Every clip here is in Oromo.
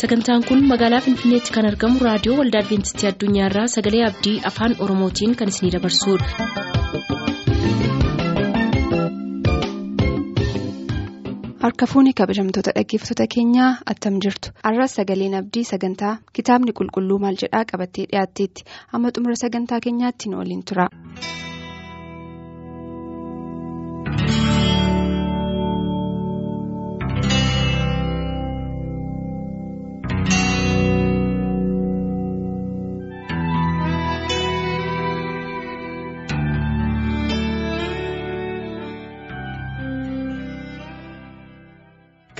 sagantaan kun magaalaa finfinneetti kan argamu raadiyoo waldaa adventistii addunyaarraa sagalee abdii afaan oromootiin kan isinidabarsudha. harka fuuni kabajamtoota dhaggeeffattoota keenyaa attam jirtu arras sagaleen abdii sagantaa kitaabni qulqulluu maal jedhaa qabattee dhiyaatteetti amma xumura sagantaa keenyaatti nu waliin tura.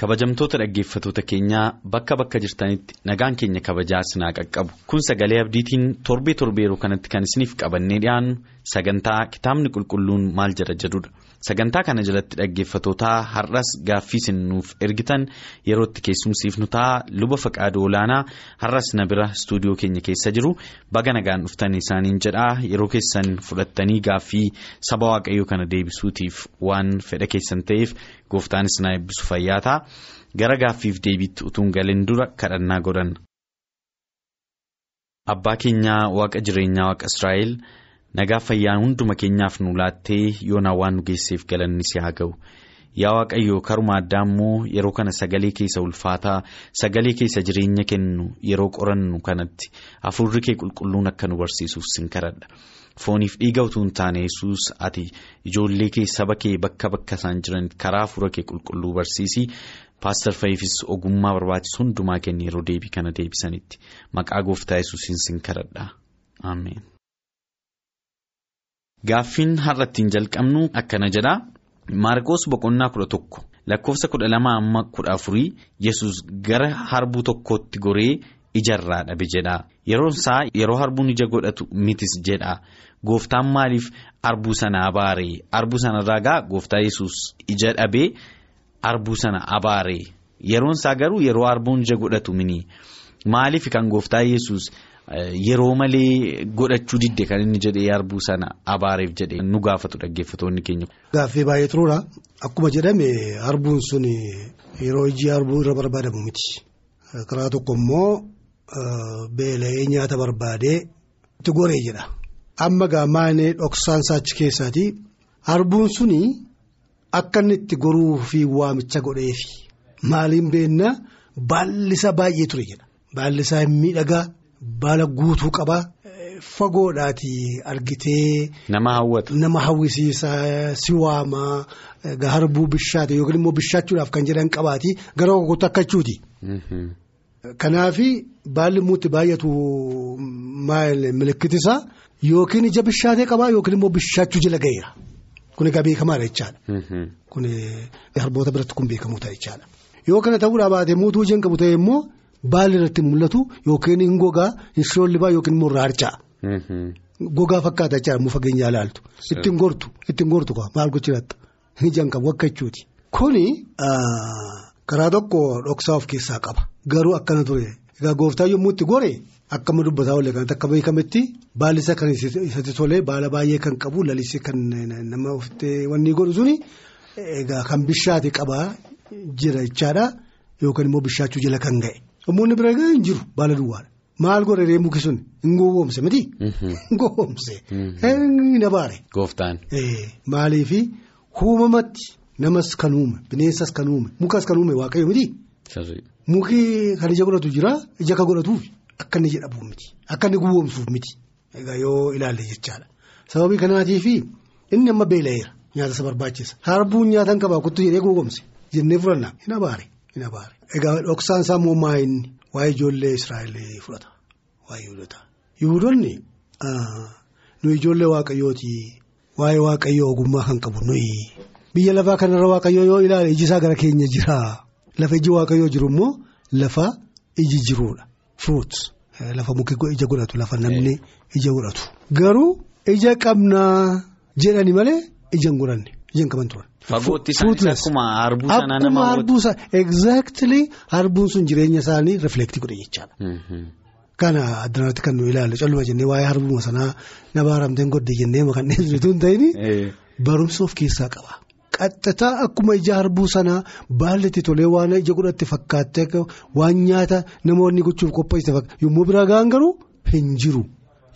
Kabajamtoota dhaggeeffatoota keenyaa bakka bakka jirtanitti nagaan keenya kabajaa isinaa qaqqabu kun sagalee abdiitiin torbee torbee yeroo kanatti kan isiniif qabannee dhiyaannu sagantaa kitaabni qulqulluun maal jedha jedhudha sagantaa kana jalatti dhaggeeffatootaa har'as gaaffii isin nuuf ergitan yerootti keessumsiifnu ta'a luba faqaaduu olaanaa har'as na bira istuudiyoo keenya keessa jiru baga nagaan dhuftan isaaniin jedhaa yeroo keessan fudhattanii gaaffii saba waaqayyoo kana deebisuutiif waan fedha keessan ta'eef. gooftaanis na eebbisu fayyaataa gara gaaffiif deebiitti utuun galeen dura kadhannaa godhanna. Abbaa keenyaa waaqa jireenyaa waaqa Israa'el nagaa fayyaan hunduma keenyaaf nu laattee yoonaa waan nu geesseef galanni si haa ga'u. Yaa waaqayyoo karuma addaa immoo yeroo kana sagalee keessa ulfaataa sagalee keessa jireenya kennu yeroo qorannu kanatti hafuurri kee qulqulluun akka nu barsiisuuf sin kadhadha. Fooniif dhiiga utuu hin taane yesus ati ijoollee kee saba kee bakka bakka isaan jiran karaa hafuura kee qulqulluu barsiisii paastar fa'iifis ogummaa barbaachisu hundumaa kenni yeroo deebii kana deebisanitti. Maqaa gooftaa yesuusiin sin kadhadha. Ameen. Gaaffiin har'a ittiin jalqabnu akkana jedha. Maarqoos boqonnaa kudha tokko. Lakkoofsa kudha lama amma kudha afurii yesus gara harbuu tokkootti goree ijarraa dhabe jedha. Yeroon isaa yeroo harbuun ija godhatu mitis jedha. Gooftaan maaliif arbuu sana abaaree arbuu sana irraa gooftaa yesus ija dhabee arbuu sana abaaree yeroon isaa garuu yeroo arbuun ija godhatu mini. Maaliif kan gooftaa yesus yeroo malee godhachuu didde kan inni jedhee arbuu sana abaareef jedhee nu gaafatu dhaggeeffatoonni keenya. Gaaffii baay'ee turuudha. Akkuma jedhame arbuun sun yeroo iji arbuu irra barbaadamu miti. Karaa tokko immoo beela'ee nyaata barbaadee itti goree jedha. Amma gaamaanee dhoksaan saachi keessaati harbuun suni akka inni itti goruu fi waamicha godheefi maaliin beenna baallisa baay'ee ture jedha baallisaa miidhagaa baala guutuu qabaa fagoodhaati argitee. Nama hawwata. Nama hawwisiisa si waamaa harbuu bishaate yookiin immoo bishaachuudhaaf kan jedhan qabaati gara tokkotti akkachuuti. Kanaafi baalli muutti baay'atu maal milikkitisaa. Yookiin ija bishaatee qabaa yookiin immoo bishaachuu jala ga'eera. Kun egaa beekamaadha jechaadha. Kun harboota biratti kun beekamu ta'a jechaadha. Yoo kana ta'uudhaa baatee muutuu ijaan qabu ta'e immoo baalli irratti mul'atu yookiin hin gogaa hin shoollibaa yookiin immoo irraa harca'a. Gogaa fakkaata jechaadha immoo fageenyaa ilaaltu. Ittiin gortu ittiin gortu maal gochuudhaatti ijaan qabu akka jechuuti. Kuni karaa tokko dhoksaa of keessaa qaba. Garuu akkana ture egaa gooftaa yommuu itti gore. Akkama dubbataa oolee kanatti akka beekametti baalli isaa kan isatti tolee baala baay'ee kan qabu lalisee kan nama ofitti wanni godhu suni egaa kan bishaate qabaa jira jechaadha yookaan immoo bishaachuu jala kan ga'e. Namoonni bira egaa hin jiru baala duwwaadha. Maal godhee muki sun hin gowwoomse miti. Hin gowwoomse. Hin abaare. Gooftaan. Maaliifi uumamatti namas kan uume bineensas kan uume mukas kan uume waaqayyo miti. Muki kan ija godhatu jira ija kan godhatuufi. Akka inni jedhamuuf miti akka inni gowwoomsuuf miti egaa yoo ilaalle jechaadha sababii kanaatiif inni amma beela'eera nyaata isa barbaachisa harbuun nyaata hin qabaa kuttu jedhee gowwoomse jennee fudhannaa hin abaare hin abaare egaa dhoksaan isaa immoo maa inni. Waa'ee ijoollee Israa'el fudhata waa'ee Yihudoota Yihudoonni nu ijoollee waaqayyooti waa'ee waaqayyoo ogummaa kan qabu nuyi biyya lafaa kanarra waaqayyoo yoo ilaale iji isaa gara keenya jira lafa iji waaqayyoo jiru immoo lafa iji jiruudha. Fruits lafa muki ija godhatu lafa namni ija godhatu. Garuu ija qabnaa jedhani malee ija hin godhanne ija hin qaban turan. Fagootti isaanis akkuma harbuu sanaa nama Akkuma harbuu sana exactly harbuun sun jireenya isaanii reflektii godhe jechaadha. Kana addunyaatti kan nu ilaalle calluma jennee waa'ee harbuma sanaa nama haramteen godde jennee kan dheessitu hin ta'in barumsa of keessaa qaba. Qaxxataa akkuma ija harbuu sanaa baalli itti tolee waan ija godhatti fakkaattee waan nyaata namoonni gochuuf qopheessite yommuu bira ga'an garuu hin jiru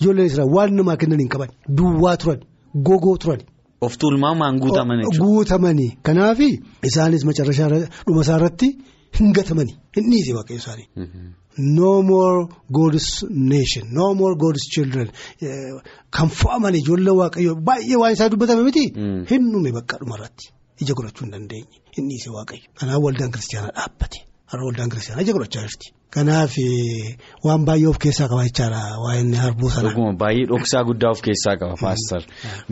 ijoolleen isaa waan namaa kennan hin qaban duwwaa turan gogoo turan. Of tuulmamaan guutaman jechuudha. Guutamanii kanaaf isaanis macarrashaa dhuma isaa irratti hin gatamanii hin dhiise waaqayyo isaanii. No more God's nation no more God's children kan fo'aman ijoollee waaqayyo baay'ee waan isaa dubbatame miti. Hin dhume bakka dhumarratti ija godhachuu hin dandeenye hin dhiise waaqayyo. Kanaaf waldaan kiristaanaa dhaabbate har'a waldaan kiristaanaa ija godhachaa jirti. Kanaaf waan baay'ee of keessaa qaba jechaadha waa'een harbuu sana. Dhuguma baay'ee dhoksaa guddaa of keessaa qaba paastar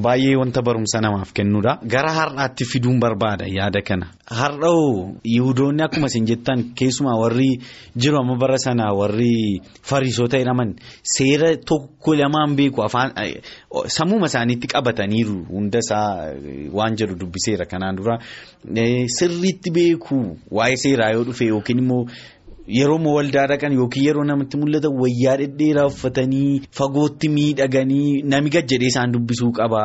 baay'ee wanta barumsa namaaf kennuudha gara har'aatti fiduun barbaada yaada kana har'oo yihudoonni akkuma isin jettan keessumaa warri jiru amma bara sanaa warri fariisota jedhaman seera tokko lamaan beeku afaan sammuma isaaniitti qabataniiru hundasaa waan jedhu dubbiseera kanaan dura. Sirriitti beeku waa'ee seeraa yoo dhufe yookiin immoo. Yeroo waldaa dhaqan yookiin yeroo namatti mul'atan wayyaa dhedheeraa uffatanii fagootti miidhaganii nami gad jedhee isaan dubbisuu qaba.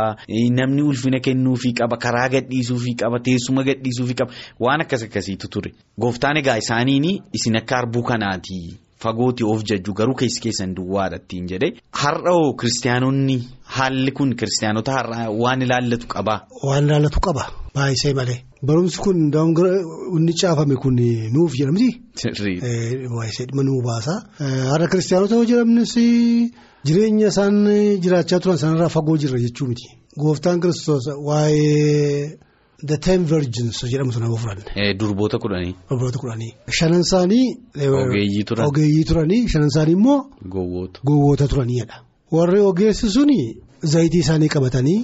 Namni ulfina kennuufii qaba karaa gadhiisuufii qaba teessuma gadhiisuufii qaba. Waan akkas akkasiitu ture. Gooftaan egaa isaaniin isin akka harbuu kanaati. Fagooti of jajju garuu keessi keessan duwwaadhattiin jedhe. Har'oo kiristaanonni haalli kun kiristaanota har'aa waan ilaallatu qaba. Waan ilaallatu qaba baay'isee malee. Barumsi kun inni caafame kun nuuf jedhamti. Baay'isee dhimma nuu baasa. Har'a kiristaanota yoo jedhamnis jireenya isaan jiraachaa turan sanarraa fagoo jirra jechuu miti. Gooftaan kiristoos waa'ee the ten virgins jedhamu sana yoo fudhanne. Durboota kudhanii. Durboota kudhanii. Shanan isaanii. Ogeeyyii turan. Ogeeyyii turanii shanan isaanii immoo. Gowwoota. Gowwoota turaniidha. Warri ogeessi suni zayitii isaanii qabatanii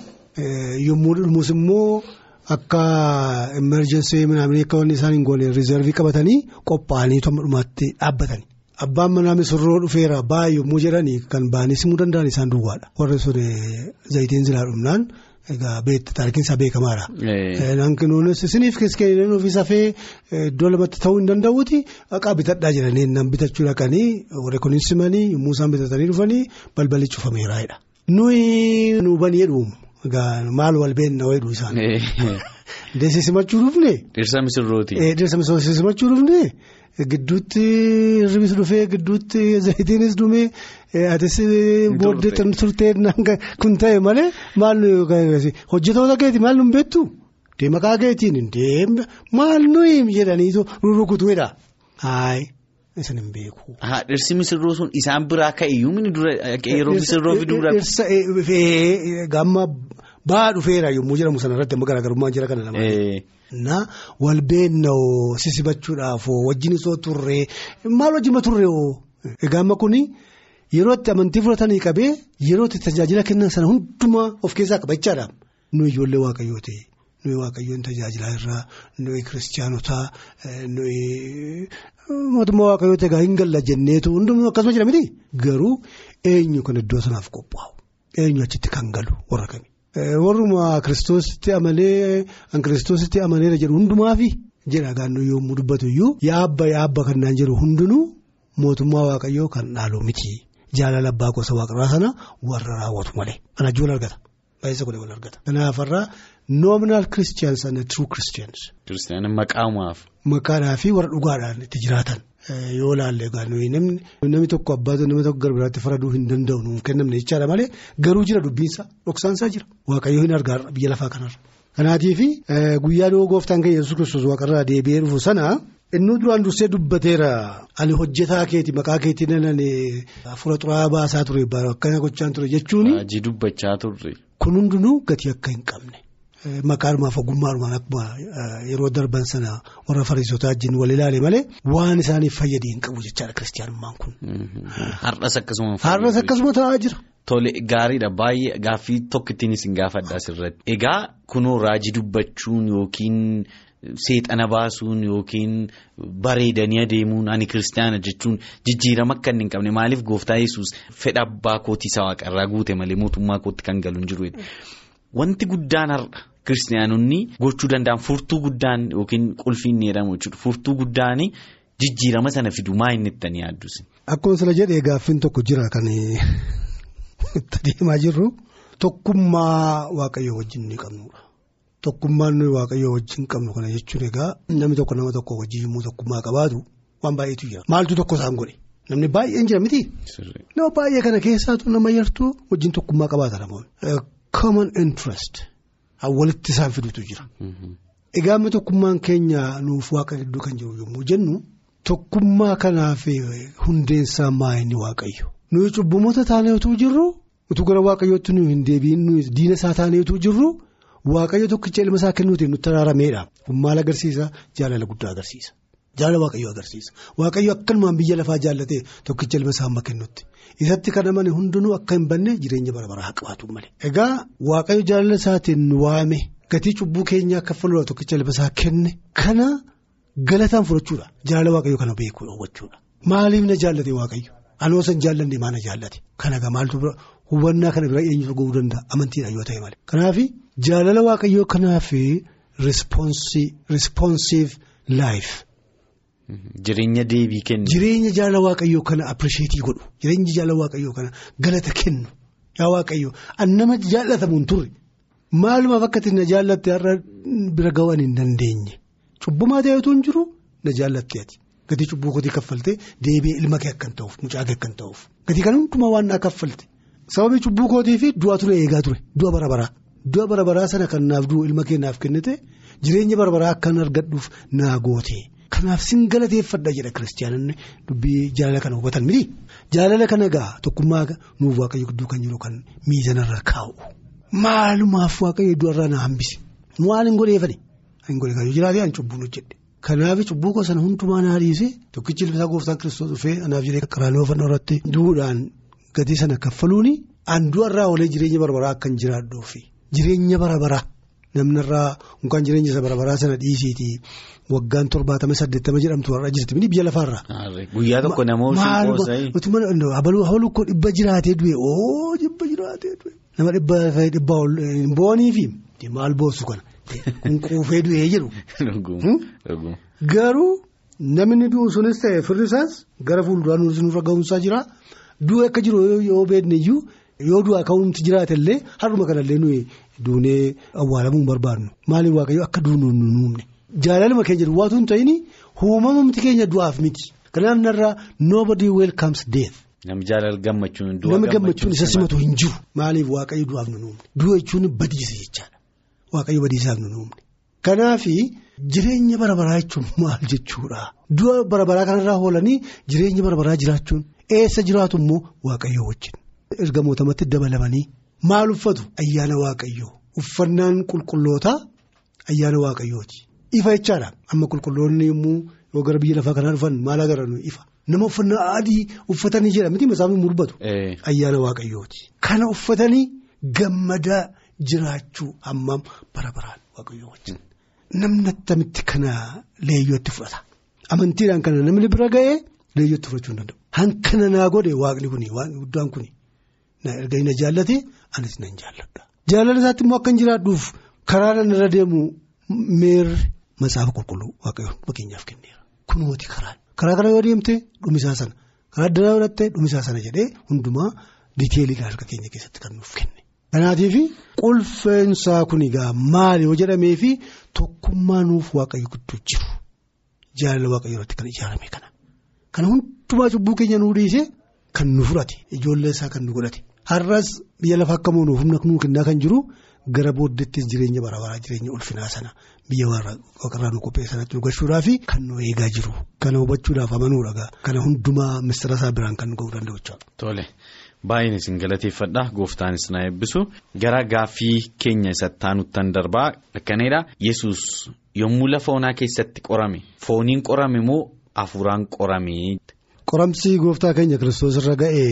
yommuu dhumuus immoo. Akka emerjensii midhaan akka wanni isaan hin goone riizervii qabatanii qophaa'anii dhumaatti dhaabbatanii. Abbaan manaa misirroo dhufeera baay'ee yommuu jedhanii kan ba'anii simuu danda'an isaan duwwaadha. Warri sun zayitiin zilaa dhumnaan egaa taarikiin isaa beekamaadha. Hanqinoonnis isiniif keessatti ofii safee iddoo lamatti ta'uu hin danda'uuti haqaa bitadhaa jedhanii nan bitachuu dhaqanii warri kunis simanii yommuu isaan bitatanii dhufanii balballi cufameeraadha. Nuyi nuubanii jedhuumu. Maal wal beekna wayiidhu isaan. Deessi simachuu dhufne. Dhirsa misirrooti. Dhirsa misirrooti simachuu dhufne gidduutti ribis dhufee gidduutti zayitiinis dhumee atis booddee turtee kun ta'e malee maal hojjetoota keeti maal nu beektu deemakaa keetiin deemna maal nuyi jedhaniitu rurukutuudha. Isin hin beeku. Dhirsi misirroo sun isaan biraa ka'eeyyuu mini dura yeroo misirroo fiduudha. Dhirsa gamma ba'aa dhufeera yommuu jedhamu sanarratti amma garaagarummaa jira kana lama. Na wal beennoo sisibachuudhaaf wajjin isoo turree maal wajjin turree egaa amma kuni yeroo itti amantii fudhatanii qabee yeroo itti tajaajila kennan sana hundumaa of keessaa qabachaadha. Nu ijoollee waaqayyoo ta'e. nuyi waaqayyoon tajaajilaa irraa nuyi kiristaanotaa nuyi mootummaa waaqayyoo egaa hin galla jenneetu hundumtuu akkasuma jira miti garuu eenyu kan iddoo sanaaf qophaa'u eenyu achitti kan galu warra kami. warruma kiristoositti amalee an kiristoositti amaleera jedhu hundumaafi jedha gaannoo yommuu dubbatu iyyuu yaabba yaabba kan naan jedhu hundinuu mootummaa waaqayyoo kan dhaalu miti jaalala abbaa gosa waaqarraa sana warra raawwatu malee kana ijoollee argata. Baay'isa godhe wal argata. Kanaafarraa nominal christians and true christians. Kiristaanni maqaamaaf. Maqaadhaa fi warra dhugaadhaan itti jiraatan. Yoo ilaalle namni tokko abbaatu nama tokko gara biraatti faraduu hin danda'u nuuf kennamne jechaadha malee garuu jira dubbiinsa dhoksaansaa jira. Waaqayyoo hin argaa biyya lafaa kanarra. Kanaatiif guyyaa dhiyoo gooftaan keenya yesuus kiristoos waaqarraa deebi'ee dhufu sana. Inni duraan dursee dubbateera ani hojjetaa keeti maqaa keetiin ani hafuura xuraa'aa baasaa ture akkana gochaan ture jechuun. Kun hundinuu gatii akka hin qabne maqaanumaaf ogummaadhumaan akkuma yeroo darban sana warra fariisotaa wajjin wal ilaale malee waan isaaniif fayyadee hin qabu jechaadha kiristaanummaan kun. Har'as akkasuma. Har'as akkasuma taa'aa jira. Tole gaariidha baay'ee gaaffii tokko ittiin isin gaafadha asirratti. Egaa kunoo raajii dubbachuun yookiin. Seexana baasuun yookiin bareedanii adeemuun ani kiristaana jechuun jijjiirama akka inni hin qabne maaliif gooftaa yesus fedha abbaa kootii isa waaqarraa guute malee mootummaa kootti kan galu hin jiru. Wanti guddaan har'a kiristaanonni gochuu danda'an furtuu guddaan yookiin qulfiin ni jedhamu jechuudha. Furtuu guddaan jijjiirama sana fidu maa inni itti yaaddus. Akkuma sila jedhee gaaffiin tokko jira kan itti deemaa jirru tokkummaa waaqayyoo wajjin ni qabnudha. tokkummaan nuyi waaqayyoo wajjin qabnu kana jechuun egaa namni tokko nama tokko wajjin yommuu tokkummaa qabaatu waan baay'eetu jira maaltu tokko isaan godhe namni baay'een jira miti. nama baay'ee kana keessaatu nama yartuu wajjin tokkummaa qabaata namoonni. common interest walitti isaan fidutu jira. egaa amma tokkummaan keenya nuuf waaqa gidduu kan jiru yommuu jennu tokkummaa kanaaf hundeensaa maayini waaqayyo. nuyi cubbamoota taanee utuu jirru utuu gara waaqayyootti nuyi hin deebiin diina isaa taanee utuu jirru waaqayyo tokkicha ilma isaa kennuutiin nutti araarameedha kun maal agarsiisa jaalala guddaa agarsiisa jaalala waaqayyo agarsiisa waaqayyo akkanumaan biyya lafaa jaallatee tokkicha ilma isaa amma kennutti isatti kan amane hundinuu akka hin banne jireenya bara baraa qabaatu malee. egaa waaqayyo jaalala isaatiin waame gatii cubbuu keenyaa akka fuuldura tokkicha ilma isaa kenne kana galataan fudhachuudha jaalala waaqayyo kana beekuu hubachuudha maaliif na jaallate waaqayyo. Anoo san jaallanne maana jaallate kana egaa maaltu bira hubannaa kana bira eenyutu gahuu danda'a amantiidhaan yoo ta'e malee. Kanaaf jaalala waaqayyoo kanaaf responsive life. Jireenya deebii kennu. Jireenya jaalala waaqayyoo kana appirisheetii godhu. Jireenya jaalala waaqayyoo kana galata kennu. Yaa waaqayyoo an nama jaallatamu hin turre maalumaaf akka na jaallatte har'a bira ga'uu hin dandeenye. Cubbumaa ta'etu hin jiru na jaallatte ati. Gatii cubbuu kootii kaffaltee deebi'ee ilma kee akkan ta'uuf mucaa kee akkan ta'uuf. Gatii kana hundumaa waan naa kaffalte sababii cubbuu kootii fi du'a ture eegaa ture. Du'a bara baraa. Du'a bara baraa sana kan naaf du'u ilma kee naaf kennite jireenya bara baraa akkan argadhuuf naa goote kanaaf sin galateeffadha jedha kiristaanonni dubbii jaalala kana hubatan miti jaalala kana gaa tokkummaa nuuf waaqayyo gidduu kan jiru kan miizanarra kaa'u. Maalumaaf waaqayyo du'arraa na hambise. Maal hin godheefani hin godhe jiraatee an cubbuun hojjedhe. Kanaaf cubbuu gosa hundumaa naa dhiise tokkichi ilma isaa gooftaan kiristoos dhufee anaaf jiree qaraanoo fannoo irratti du'uudhaan gatii sana kaffaluuni. An du'arraa oolee jireenya barabaraa akkan jiraadhuufi jireenya barabaraa namnarraa mukaan jireenya isa barabaraa sana dhiisiiti waggaan torbaatama saddeettama jedhamtu har'a jirti mini biyya lafaarraa. Guyyaa tokko namoota habaluu koo dhibba jiraatee du'e oo dhibba jiraatee du'e nama dhibba dhibba boonii fi maal boossu kana. Kun quufee du'ee jedhu. Garuu namni du'u sunis ta'e firri isaas gara fuulduraan nurra ga'umsaa jira. Du'e akka jiru yoo beekne iyyuu yoo du'aa ka'umti jiraate illee har'uma kanallee nuyi duunee awwaalamuu hin barbaadnu. Maaliif waaqayyo akka duunu nu uumne. Jaalaluma keenya duwwaatu hin ta'in uumamamti keenya du'aaf miti. Kanaaf narraa nobody welcomes death. Namni jaalala gammachuun Namni gammachuun isa simatu hin jiru. Maaliif waaqayyo du'aaf nu uumne. Du'a jechuun badiisa jechaadha. Waaqayyo badiisaaf nu uumne. Kanaaf jireenya bara baraa jechuun maal jechuudha. Du'a bara baraa kanarraa oolanii jireenya bara baraa jiraachuun eessa jiraatu immoo waaqayyoo wajjin. Ergamootamatti dabalamanii maal uffatu ayyaana waaqayyoo uffannaan qulqullootaa ayyaana waaqayyooti. Ifa jechaadha amma qulqulloonni yommuu yoo gara biyya lafaa kanaa dhufan maal agarra ifa. Nama uffannaa adii uffatanii jedha miti masaafni mul'atu. Ayyaana waaqayyooti. Kana uffatanii gammadaa jiraachuu hammam bara baraan waaqayyoo wajjin. Namni attamitti kana leeyyootti fudhata. Amantiidhaan kana namni bira ga'ee leeyyootti fudhachuu hin danda'u. Hankana naa godhe waaqni kuni waaqni guddaan kuni erga na jaallate anis nan jaalladha. Jaalala isaatti immoo akka hin jiraadhuuf karaa irra deemu meerri matsaafa qulqulluu waaqayyoon fakkeenyaaf kenneera. Kunuoti karaan. Karaa kana yoo deemte dhumisaa sana karaa adda godhatte dhumisaa sana jedhee hundumaa diiteeliidhaan harka keenya keessatti kan nuuf kenne. Kanaatiif qulfeensaa kun egaa maali yoo jedhamee fi tokkummaa nuuf waaqayyo gidduu jiru jaalala waaqayyo irratti kan ijaarame kana. Kana hundumaa cubbuu keenya nuu dhiisee kan nu fudhate ijoollee isaa kan nu godhate har'as biyya lafa akka moonuuf humna kennaa kan jiru gara booddeettis jireenya bara jireenya ulfinaa sana biyya waaqarraa nu qopheessanatti nu gashuudhaaf kan nu eegaa jiru. Kana hubachuudhaaf amanuudha kana hundumaa mistira isaa biraan kan nu ga'uu danda'u. Tole baay'een isin galateeffadha gooftaanis na eebbisu. Gara gaaffii keenya isatti aanuttan darbaa akkanidha yesus yommuu lafa onaa keessatti qorame fooniin qorame moo hafuuraan qorame. Qoramsi gooftaa keenya kiristoos irra ga'e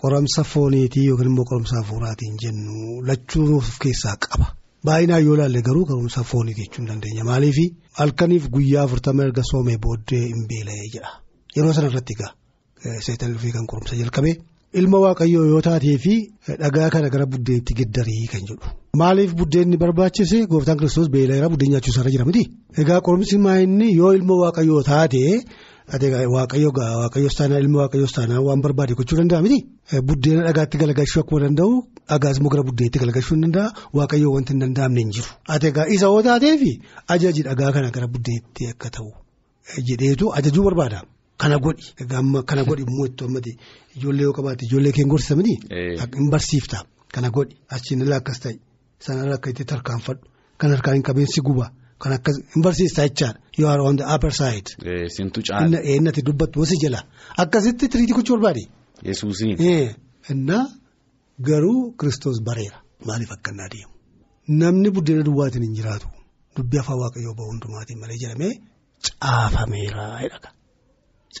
qoramsa fooniitii yookiin immoo qoramsa hafuuraatiin jennu lachuu of keessaa qaba. Baay'inaan yoo ilaalle garuu qoramsa fooniiti jechuu hin dandeenya. Maaliif? Halkaniif guyyaa afurtama erga soomee booddee hin beela'ee jedha. Yeroo sana irratti egaa seetan dhufee kan qorumsa jalqabe ilma waaqayyoo yoo taatee fi dhagaa kana gara buddeenatti geddarii kan jedhu. Maaliif buddeenni barbaachise gooftaan kiristoos beela'eera buddeen nyaachuusaa irra jira miti. Egaa qorumsi maayinni yoo ilma waaqayyoo taate waaqayyo waaqayyoos taanaa ilma waaqayyoos taanaa waan barbaade gochuu danda'a miti. Buddeena dhagaatti galagalchuu akkuma danda'u dhagaas immoo gara buddeenatti galagalchuu ni danda'a waaqayyoo wanti hin danda'amne hin jiru. Ati egaa isa yoo taateef ajaji dhagaa kana gara buddeenatti akka ta'u jedheetu ajajuu barbaada. Kana godhi kana godhi immoo itti hammate ijoollee yoo qabaate ijoollee kee gorsisa miti. Hin barsiifta kana godhi achiin illee akkas ta'e sanarra akka itti tarkaanfadhu kan harkaan qabeensi guba kan akkas hin barsiista jechaadha yoo haala wanta side. Sintu caala. Innati dubbattu wasi jala akkasitti tiriitii gochuu barbaade. Yesuusiin. Innaa garuu kiristoos bareera maaliif akka inni adeemu namni buddeena duwwaatiin hin jiraatu dubbii afaan waaqayyoo bahu hundumaatiin malee jedhamee caafameera jedha.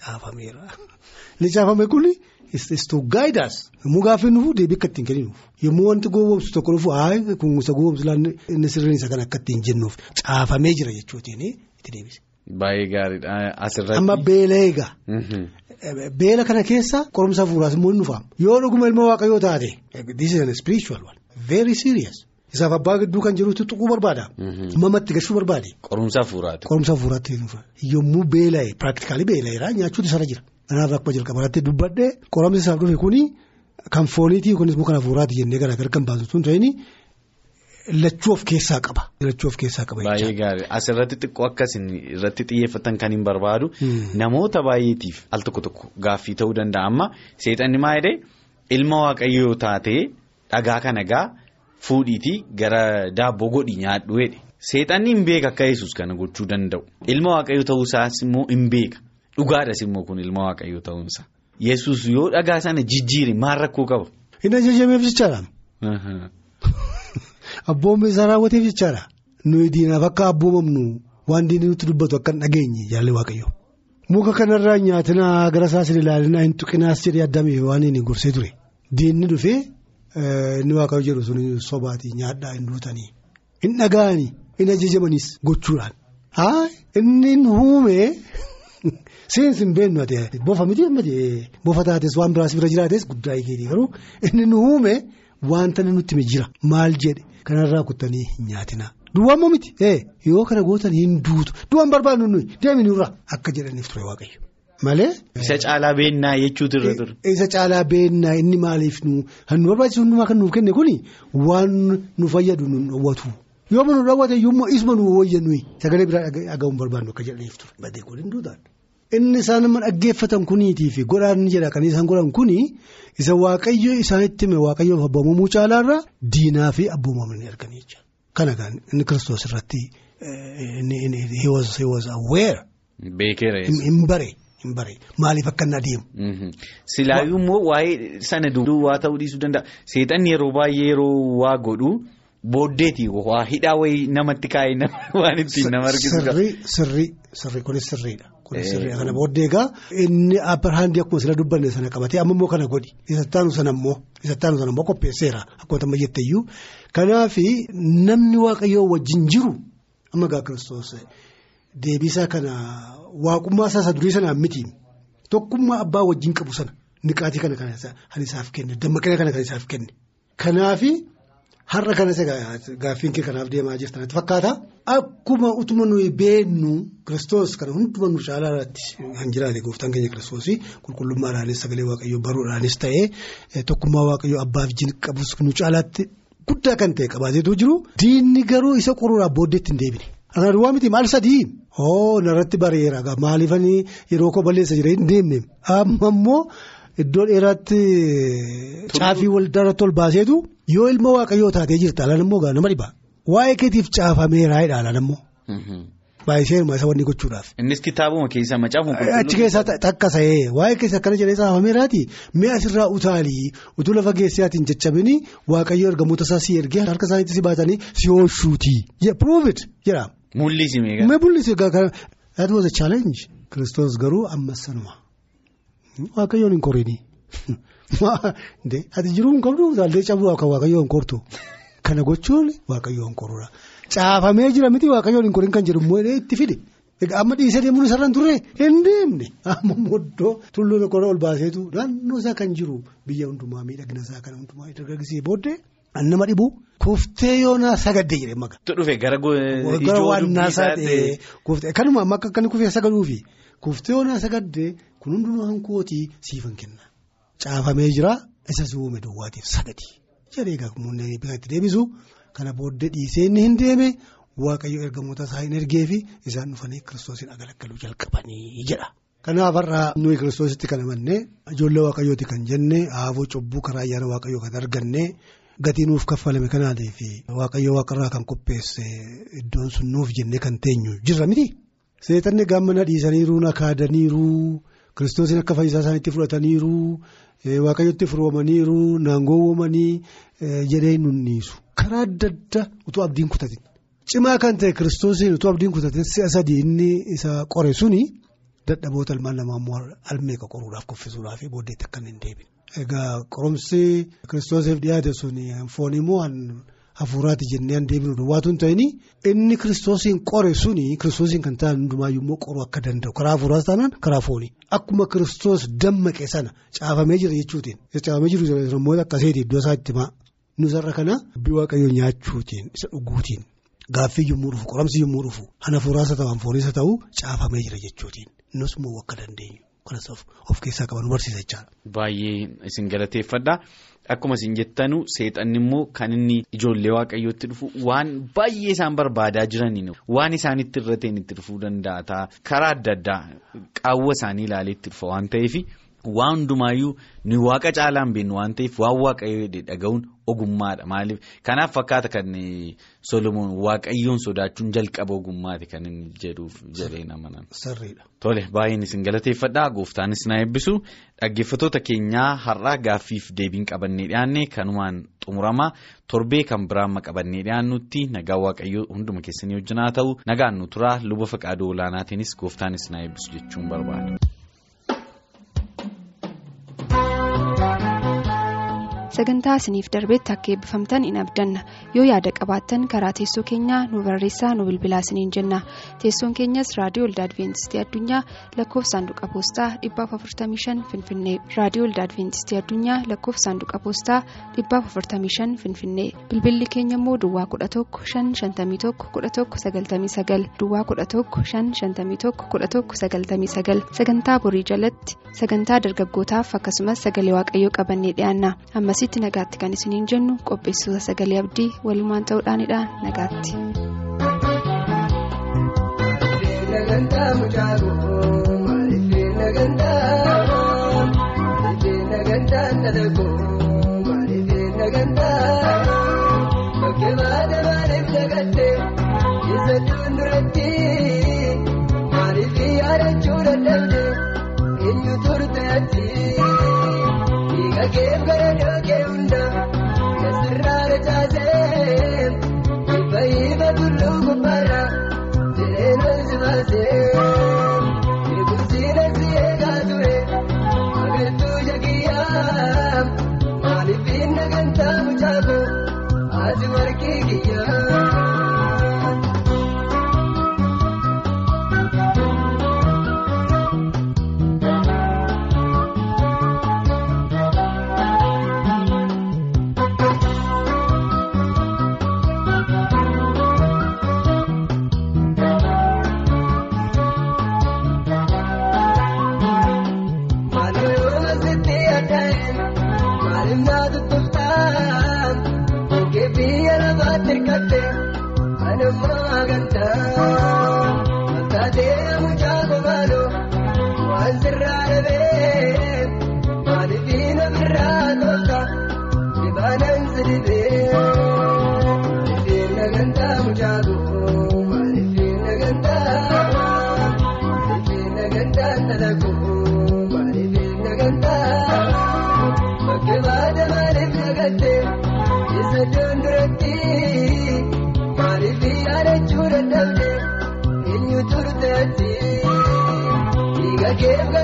Caafameera. Inni caafame kun istu gaayidaas yommuu gaaffii nuuf deebii akka ittiin kenninuuf yommuu wanti gowwoomsu tokko dhufu haa kun isa gowwoomsu laanne inni sirriin isa kan akka ittiin jennuuf caafamee jira jechuutiin itti deebise. Baay'ee gaariidha asirratti. Amma beela eegaa. Beela kana keessa qorumsa hafuuraas immoo ni dhufaama. Yoo dhuguma ilma waaqayyoo taate. This is a spiritual one. Very serious. Isaaf abbaa gidduu kan jirutti tuquu barbaada. Mamatti gashuu barbaade. Qorumsa hafuuraati. Qorumsa hafuuraatti yommuu beela'e piraaktikaalii beela'eera nyaachuutu isarra jira. Kanaaf akkuma jalqabaatti dubbadhee qoramsi isaaf dhufe kuni kan fooniitii kunis immoo kan hafuuraati jennee garaagara kan baasu tun ta'in lachuu of keessaa qaba. Lachuu of keessaa qaba Baay'ee gaarii asirratti xiqqoo akkasin irratti xiyyeeffatan kan hin barbaadu namoota baay'eetiif al tokko tokko gaaffii ta'uu danda'a amma seexanni maa ilma waaqayyoo taatee dhagaa kana gaa fuudhiitii gara daabboo godhi nyaadhu jedhe seexanni hin beeka akka yesus kana gochuu danda'u ilma waaqayyoo ta'uusaas immoo hin beeka dhugaadhas immoo kun ilma waaqayyoo ta'uunsa yesus yoo dhagaa sana jijjiire maal rakkoo qaba. Inni ajajameef jechaadha. Abboommi isaa raawwateef jechaadha. Nuyi diinaaf akka abboomamnu waan diinni nutti dubbatu akka hin dhageenye jaalli waaqayyo. Muka kanarraa nyaatinaa gara isaas hin ilaalinaa hin tuqinaas jedhee addamee waan inni gorsee ture. Diinni dhufee inni waaqayyo jedhu sun sobaatii nyaadhaa hin duutanii. Hin dhaga'anii hin ajajamanis gochuudhaan. Haa inni huumee seensi hin beeknu ati bofa miti bofa taates waan biraas bira jiraates guddaa eegeetii garuu inni huumee wanta nutti jira maal jedhe. Kanarraa kuttanii hin nyaatinaa. Duwwaan miti yoo kana gootanii hin duutu duwwaan barbaadnu nuyi deemini irraa akka jedhaniif ture waaqayyo. Malee. Isa caalaa beennaa jechuutu irra ture. Isa caalaa beennaa inni maaliif nu nu barbaachisu hundumaa kan nuuf kenne kuni waan nu fayyadu nu dhowwatu. Yoo nu dhowwate yommuu isuma nu wayya nuyi sagalee biraa dhaga'uun barbaadnu akka jedhaniif ture. Badee kun hin duudaan. Inni isaan nama dhaggeeffatan kuniitii fi godhaan jedha kan isaan godhan kuni isa waaqayyo isaanitti hime waaqayyoof abboomamuu caalaarraa diinaa fi abboomamanii arganii jecha. Kana kan inni kiristoos irratti he was aware. Beekeera Hin bare hin bare maaliif akka inni adeemu. Silaayyuu immoo waa'ee sana duwwaa ta'uu dhiisuu danda'a. Seexanni yeroo baay'ee yeroo waa godhu. Booddeeti waa hidhaa wayii namatti kaa'ee waan ittiin nama argisiisa. Sirrii sirrii kunis sirriidha. Kunis sirriidha kana booddee egaa inni abbarhaandii akkuma sila dubbanne sana qabatee amma immoo kana godhi isa taanu sana immoo isa taanu sana immoo qopheesseera akkuma tamma jetteyyuu kanaaf namni waaqayyoo wajjin jiru amma egaa kiristoos deebisaa kana waaqummaa isaa durii sanaan miti tokkummaa abbaa wajjin qabu sana niqaatii kana kan isaaf kenne dammaqina kana kan isaaf kenne kanaafi. Har'a kanas gaaffiin kee kanaaf deemaa jirtan natti fakkaata. Akkuma utuma nuyi beennu kiristoos kana hunduma nu caalaa irratti kan jiraate gooftaan keenya kiristoosii qulqullummaadhaanis sagalee waaqayyoo baruudhaanis ta'ee tokkummaa waaqayyoo abbaaf jin qabus nu caalaatti guddaa kan ta'e qabaateetu jiru. Diinni garuu isa qoruudhaaf booddeetti hin deebine. Ana duwwaa miti maal sadii? Oo narratti bareera maaliifanii yeroo koo balleessa jira hin deemne amma immoo. Iddoo dheeraatti caafii waldarratti ol baaseetu yoo ilma waaqayyoo taatee jirta alaan immoo nama dhibaa waa'ee keetiif caafameera jedha alaan immoo. Baay'isee hirmaa isa wanni gochuudhaaf. Innis kitaabuma keessa macaafa. Achi keessaa takkasa'ee waa'ee keessa akkana jedhee caafameeraati mi'a asirraa utaalii utuu lafa geessaatiin jechabini waaqayyo ergamoota isaa si ergee harka isaaniitti si baatanii si oolchuuti. Prove it jedha. Mul'isi meeqa. Mee mul'isi that was a challenge. Kiristoos garuu ammas sanuma. Waaqayyoon hin korinii. Ati jiruu hin qabdu utaaltee cabuu akka waaqayyoon hin kortu. Kana gochuun waaqayyoon koruudha. Caafamee jira miti waaqayyoon hin korin kan jedhu immoo itti fide. Egaa amma dhiisee deemuun isarraan turre hin deemne amma moddoo tulluu tokko ol baaseetu naannoo isaa kan jiru biyya hundumaa miidhagina isaa kan hundumaa dargaggeessee booddee an nama dhibu kuftee yoonaa sagadde jedhee maka. dhufe gara Gara waannaa isaa ta'ee kuftee kanuma amma akka inni kufee sagaduufi kuftee yoonaa sagadde kun hundumaa hankootii siifan kenna. Caafamee jira isa si uume duwwaatiif sagadi jedhee gaafa biratti deebisu kana booddee dhiisee inni hin deeme. Waaqayyo ergamoota isaa hin ergee fi isaan dhufanii kiristoosiin agalaggaluu jalqabanii jedha. Kanaaf har'aa nuyi kiristoositti kan amannee ijoollee waaqayyooti kan jenne haafuu cubbuu karaa ayyaana waaqayyoo kan arganne gatii nuuf kaffalame kanaatiif waaqayyo waaqarraa kan qopheesse iddoon sun nuuf jennee kan teenyu jirra miti. Seexanni gammana dhiisaniiru nakaadaniiru kiristoosiin akka fayyisaa isaaniitti fudhataniiru waaqayyotti firoomaniiru naangoowwamanii jedhee nunniisu karaa adda addaa utuu abdiin kutatin. Cimaa kan ta'e kiristoosiin utuu abdiin kutatin si'a sadii inni isa qore suni dadhaboota ilmaan namaa almeeqa qoruudhaaf kuffisuudhaaf booddeetti akka hin deebine. Egaa qoromsi kiristoosiif dhiyaate suni foon immoo hafuuraati jennee hin deebinu duwwaatu hin ta'in inni kiristoosiin qore suni kiristoosiin kan ta'an hundumaayyuu immoo qoruu akka danda'u karaa hafuuraas taanaan karaa foonii akkuma kiristoos dammaqe sana caafamee jira jechuutiin caafamee jiru namoota akkasiiti iddoo isaa itti himaa nusarra kana dubbii waaqayyoo nyaachuutiin isa dhuguutiin. Gaaffii yommuu dhufu qoramsi yommuu dhufu hana hafuuraasa ta'u fooniisa ta'u caafamee jira jechuutiin nus immoo akka dandeenyu of keessaa qaban barsiisa jechaadha. Baay'ee isin galateeffadha. Akkuma isin jettanu seexanni immoo kan inni ijoollee waaqayyootti dhufu waan baay'ee isaan barbaadaa jiraniin waan isaanitti irra ta'een itti dhufuu danda'a karaa adda addaa qaawwa isaanii ilaalee itti dhufa waan ta'eef. Waan hundumaayyuu ni waaqa caalaan beeknu waan ta'eef waan waaqayyoo dhaga'uun ogummaadha. Maaliif? Kanaaf fakkaata kan Solomoon waaqayyoon sodaachuun jalqaba ogummaati kan inni jedhuuf jedhee namanan. Sirriidha. Tole baay'een isin galateeffadha gooftaanis na eebbisu. Dhaggeeffattoota keenyaa har'aa gaaffiif deebiin qabannee dhiyaanne kanumaan xumurama. Torbee kan biraan qabannee dhiyaannutti nagaa waaqayyoo hunduma keessanii wajjin haa ta'u. Nagaan nu tura luba faqaaduu olaanaatiinis gooftaanis na eebbisu jechuun barbaada. Sagantaa isiniif darbeetti akka eebbifamtan in abdanna. Yoo yaada qabaattan karaa teessoo keenyaa nu barreessaa nu bilbilaa isiniin jenna. Teessoon keenyas raadiyoo olda adventistii addunyaa lakkoofsa saanduqa poostaa 455 finfinnee. Raadiyoo olda adventistii addunyaa lakkoofsa saanduqa poostaa 455 finfinnee. Bilbilli keenya immoo duwwaa 11 551 1199 duwwaa 11 551 1199 sagantaa borii jalatti sagantaa dargaggootaaf akkasumas sagalee waaqayyoo qabannee dhiyaanna ammasitti nagaatti kan isiniin jennu qopheessitoota sagalee abdii walumaan ta'uudhaanidha nagaatti. Geef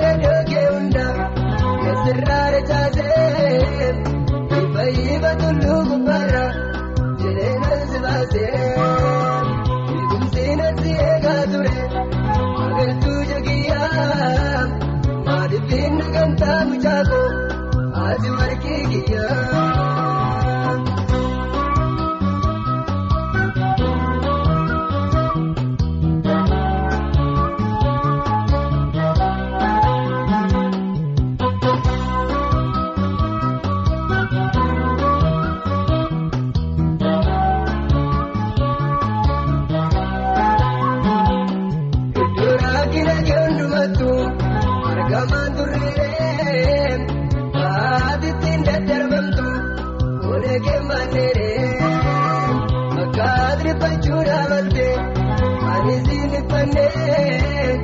malchuudha malte ani siin fannee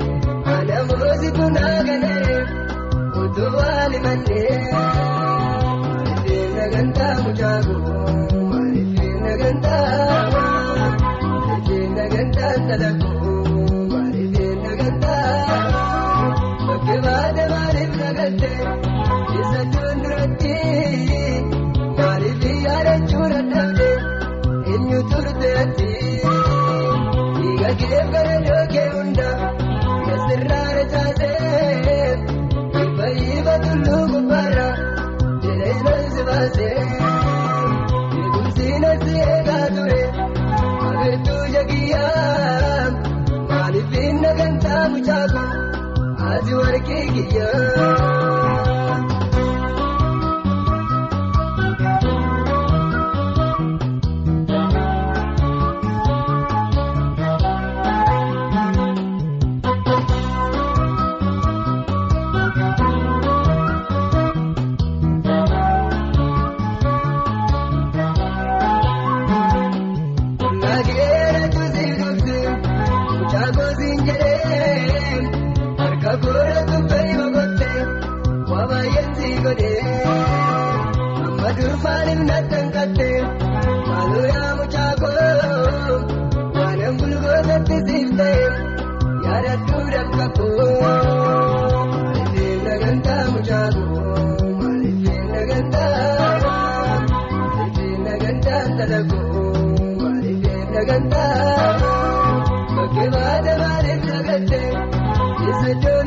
ana muroosi kun haaganee utuu waali malle. Ati warqee kiyyaa. I don't